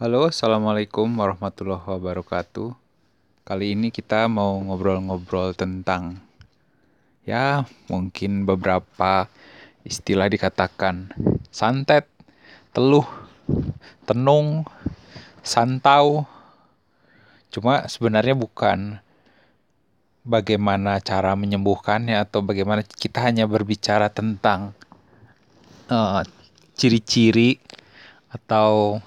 Halo, Assalamualaikum warahmatullahi wabarakatuh. Kali ini kita mau ngobrol-ngobrol tentang ya mungkin beberapa istilah dikatakan santet, teluh, tenung, santau. Cuma sebenarnya bukan bagaimana cara menyembuhkannya atau bagaimana kita hanya berbicara tentang eh, ciri-ciri atau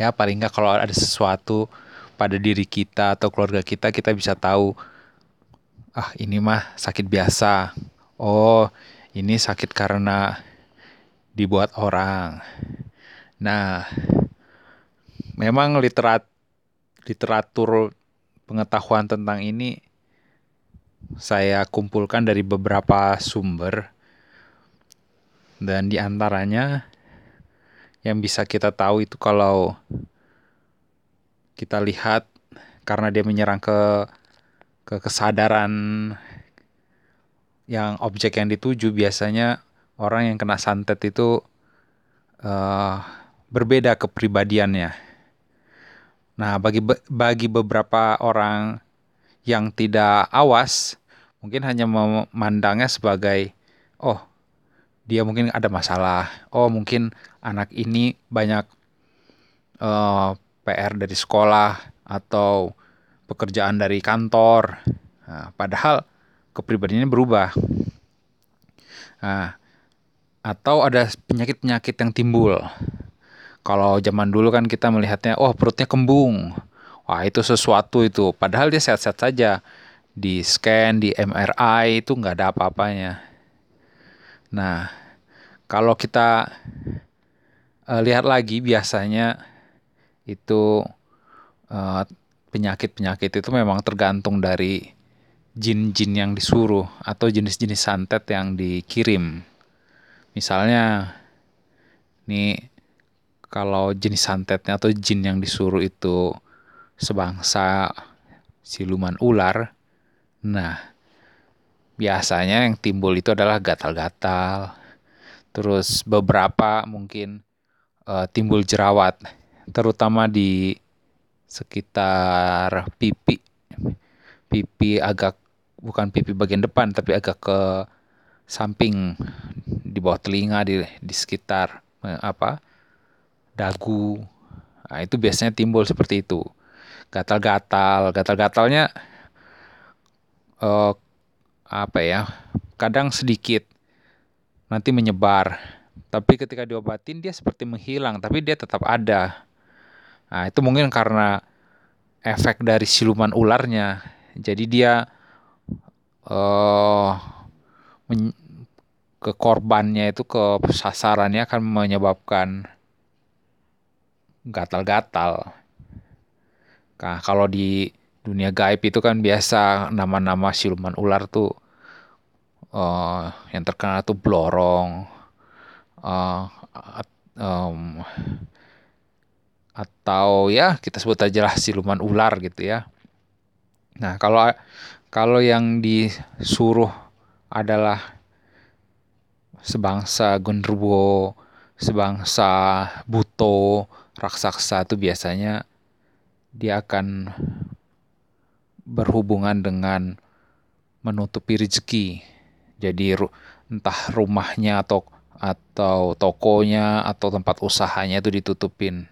ya paling nggak kalau ada sesuatu pada diri kita atau keluarga kita kita bisa tahu ah ini mah sakit biasa. Oh ini sakit karena dibuat orang. Nah memang literat literatur pengetahuan tentang ini saya kumpulkan dari beberapa sumber. Dan di antaranya yang bisa kita tahu itu kalau kita lihat karena dia menyerang ke ke kesadaran yang objek yang dituju biasanya orang yang kena santet itu uh, berbeda kepribadiannya. Nah, bagi bagi beberapa orang yang tidak awas mungkin hanya memandangnya sebagai oh dia mungkin ada masalah. Oh, mungkin anak ini banyak uh, PR dari sekolah atau pekerjaan dari kantor. Nah, padahal kepribadiannya berubah. Nah, atau ada penyakit-penyakit yang timbul. Kalau zaman dulu kan kita melihatnya, oh perutnya kembung. Wah itu sesuatu itu. Padahal dia sehat-sehat saja. Di scan, di MRI itu nggak ada apa-apanya. Nah, kalau kita uh, lihat lagi biasanya itu uh, penyakit-penyakit itu memang tergantung dari jin-jin yang disuruh atau jenis-jenis santet yang dikirim. Misalnya nih kalau jenis santetnya atau jin yang disuruh itu sebangsa siluman ular, nah biasanya yang timbul itu adalah gatal-gatal, terus beberapa mungkin uh, timbul jerawat terutama di sekitar pipi. Pipi agak bukan pipi bagian depan tapi agak ke samping di bawah telinga di di sekitar eh, apa dagu. Nah, itu biasanya timbul seperti itu. Gatal-gatal. Gatal-gatalnya uh, apa ya kadang sedikit nanti menyebar. Tapi ketika diobatin dia seperti menghilang, tapi dia tetap ada. Nah, itu mungkin karena efek dari siluman ularnya. Jadi dia uh, ke korbannya itu ke sasarannya akan menyebabkan gatal-gatal. Nah, kalau di dunia gaib itu kan biasa nama-nama siluman ular tuh uh, yang terkenal tuh Blorong uh, um, atau ya kita sebut aja lah siluman ular gitu ya. Nah kalau kalau yang disuruh adalah sebangsa genderuwo, sebangsa buto, raksasa itu biasanya dia akan berhubungan dengan menutupi rezeki jadi entah rumahnya atau atau tokonya atau tempat usahanya itu ditutupin.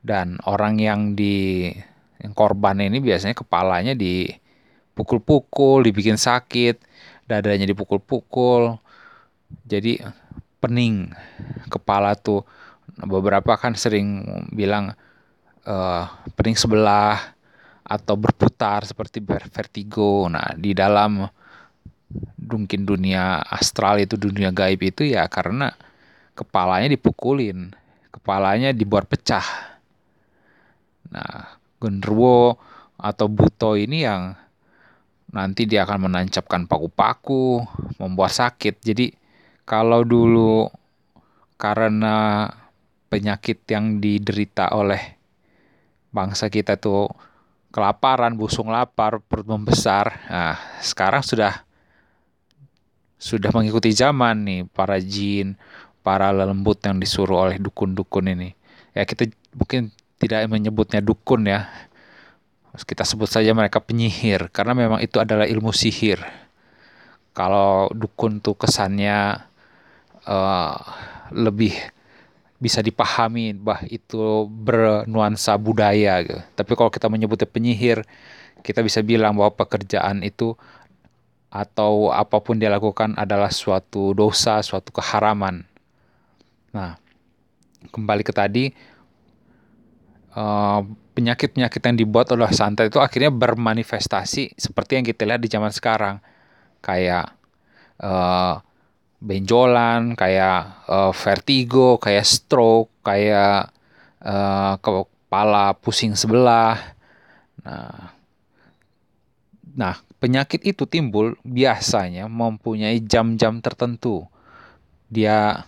Dan orang yang di yang korban ini biasanya kepalanya dipukul-pukul, dibikin sakit, dadanya dipukul-pukul. Jadi pening kepala tuh. Beberapa kan sering bilang uh, pening sebelah atau berputar seperti vertigo. Nah, di dalam mungkin dunia astral itu dunia gaib itu ya karena kepalanya dipukulin, kepalanya dibuat pecah. Nah, genderuwo atau buto ini yang nanti dia akan menancapkan paku-paku, membuat sakit. Jadi kalau dulu karena penyakit yang diderita oleh bangsa kita tuh kelaparan, busung lapar, perut membesar. Nah, sekarang sudah sudah mengikuti zaman nih para jin, para lembut yang disuruh oleh dukun-dukun ini. ya kita mungkin tidak menyebutnya dukun ya. Kita sebut saja mereka penyihir karena memang itu adalah ilmu sihir. Kalau dukun tuh kesannya uh, lebih bisa dipahami bah itu bernuansa budaya gitu. Tapi kalau kita menyebutnya penyihir, kita bisa bilang bahwa pekerjaan itu atau apa pun dia lakukan adalah suatu dosa, suatu keharaman. Nah, kembali ke tadi penyakit penyakit-penyakit yang dibuat oleh santet itu akhirnya bermanifestasi seperti yang kita lihat di zaman sekarang, kayak uh, benjolan, kayak uh, vertigo, kayak stroke, kayak kepala pusing sebelah. Nah, nah penyakit itu timbul biasanya mempunyai jam-jam tertentu. Dia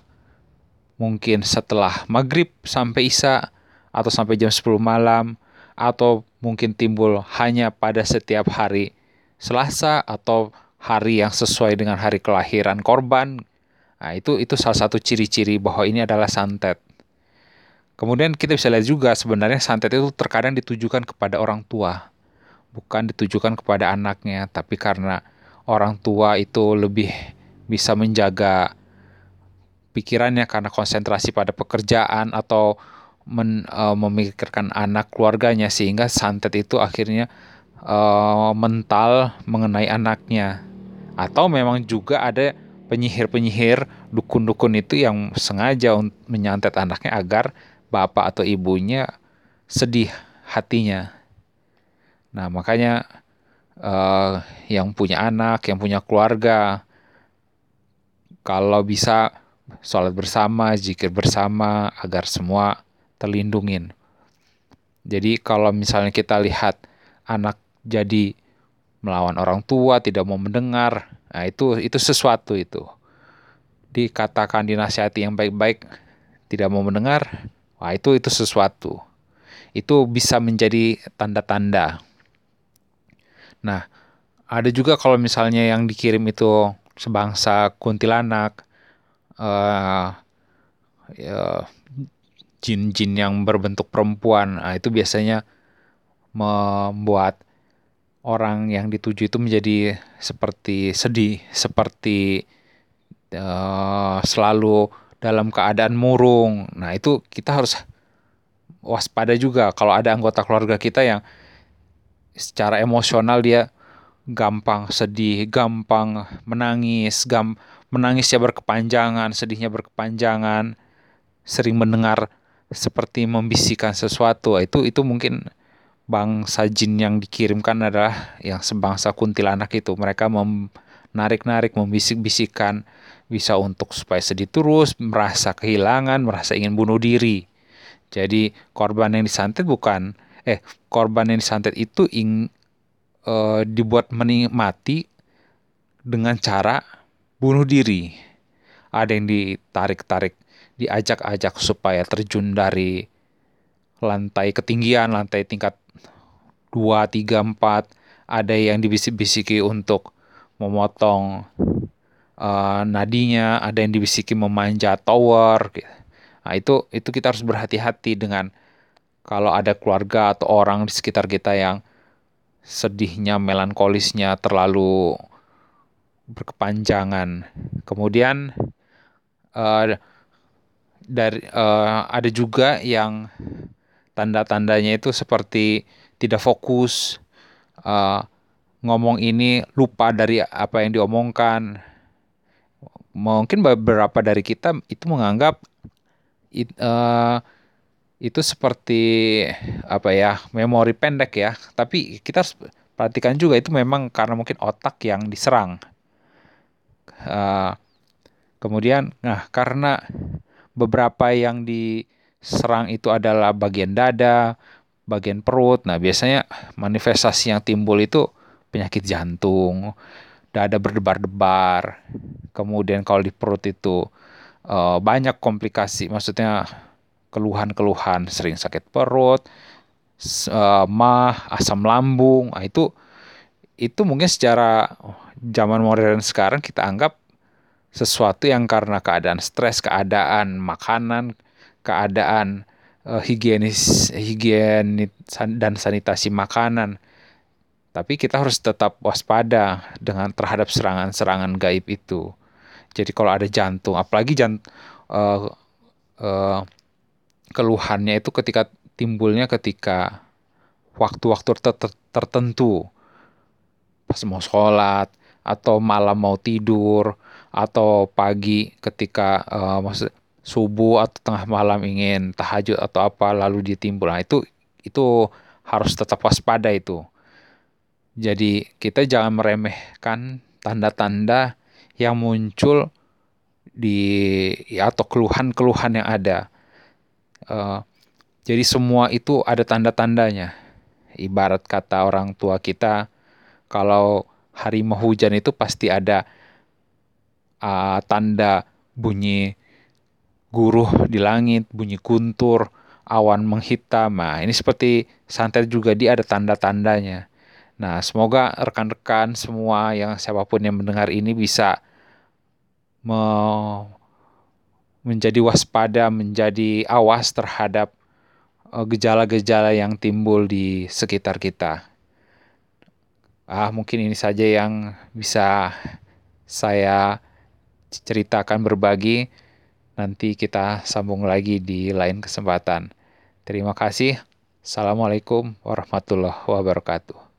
mungkin setelah maghrib sampai isya atau sampai jam 10 malam atau mungkin timbul hanya pada setiap hari Selasa atau hari yang sesuai dengan hari kelahiran korban. Nah, itu itu salah satu ciri-ciri bahwa ini adalah santet. Kemudian kita bisa lihat juga sebenarnya santet itu terkadang ditujukan kepada orang tua. Bukan ditujukan kepada anaknya, tapi karena orang tua itu lebih bisa menjaga pikirannya karena konsentrasi pada pekerjaan atau men, uh, memikirkan anak keluarganya sehingga santet itu akhirnya uh, mental mengenai anaknya atau memang juga ada penyihir-penyihir dukun-dukun itu yang sengaja menyantet anaknya agar bapak atau ibunya sedih hatinya. Nah, makanya uh, yang punya anak, yang punya keluarga, kalau bisa sholat bersama, zikir bersama, agar semua terlindungin. Jadi kalau misalnya kita lihat anak jadi melawan orang tua, tidak mau mendengar. Nah, itu itu sesuatu itu. Dikatakan dinasihati yang baik-baik tidak mau mendengar, wah itu itu sesuatu. Itu bisa menjadi tanda-tanda. Nah, ada juga kalau misalnya yang dikirim itu sebangsa kuntilanak, uh, ya, jin-jin yang berbentuk perempuan, nah, itu biasanya membuat orang yang dituju itu menjadi seperti sedih, seperti uh, selalu dalam keadaan murung. Nah, itu kita harus waspada juga kalau ada anggota keluarga kita yang secara emosional dia gampang sedih, gampang menangis, gam menangisnya berkepanjangan, sedihnya berkepanjangan, sering mendengar seperti membisikkan sesuatu. Itu itu mungkin bangsa jin yang dikirimkan adalah yang sebangsa kuntilanak itu. Mereka menarik-narik, membisik-bisikkan, bisa untuk supaya sedih terus, merasa kehilangan, merasa ingin bunuh diri. Jadi korban yang disantet bukan, eh korban yang disantet itu ing, e, dibuat menikmati dengan cara bunuh diri. Ada yang ditarik-tarik, diajak-ajak supaya terjun dari lantai ketinggian, lantai tingkat 2, 3, 4, ada yang dibisik-bisiki untuk memotong uh, nadinya, ada yang dibisiki memanjat tower. Gitu. Nah, itu itu kita harus berhati-hati dengan kalau ada keluarga atau orang di sekitar kita yang sedihnya, melankolisnya terlalu berkepanjangan. Kemudian uh, dari uh, ada juga yang tanda-tandanya itu seperti tidak fokus, uh, ngomong ini lupa dari apa yang diomongkan. Mungkin beberapa dari kita itu menganggap it, uh, itu seperti apa ya memori pendek ya. Tapi kita harus perhatikan juga itu memang karena mungkin otak yang diserang. Uh, kemudian, nah karena beberapa yang diserang itu adalah bagian dada, bagian perut. Nah, biasanya manifestasi yang timbul itu penyakit jantung, dada berdebar-debar. Kemudian kalau di perut itu uh, banyak komplikasi, maksudnya keluhan-keluhan sering sakit perut, uh, mah, asam lambung. Nah, itu itu mungkin secara zaman modern sekarang kita anggap sesuatu yang karena keadaan stres, keadaan makanan, keadaan uh, higienis higien dan sanitasi makanan. Tapi kita harus tetap waspada dengan terhadap serangan-serangan gaib itu. Jadi kalau ada jantung, apalagi jant uh, uh, keluhannya itu ketika timbulnya ketika waktu-waktu tertentu. Pas mau sholat atau malam mau tidur atau pagi ketika uh, subuh atau tengah malam ingin tahajud atau apa lalu dia timbul. Nah itu itu harus tetap waspada itu. Jadi kita jangan meremehkan tanda-tanda yang muncul di ya, atau keluhan-keluhan yang ada uh, jadi semua itu ada tanda-tandanya ibarat kata orang tua kita kalau hari mau hujan itu pasti ada uh, tanda bunyi guruh di langit, bunyi guntur, awan menghitam. Nah, ini seperti santet juga dia ada tanda-tandanya. Nah, semoga rekan-rekan semua yang siapa pun yang mendengar ini bisa me menjadi waspada, menjadi awas terhadap eh, gejala-gejala yang timbul di sekitar kita. Ah, mungkin ini saja yang bisa saya ceritakan berbagi. Nanti kita sambung lagi di lain kesempatan. Terima kasih. Assalamualaikum warahmatullahi wabarakatuh.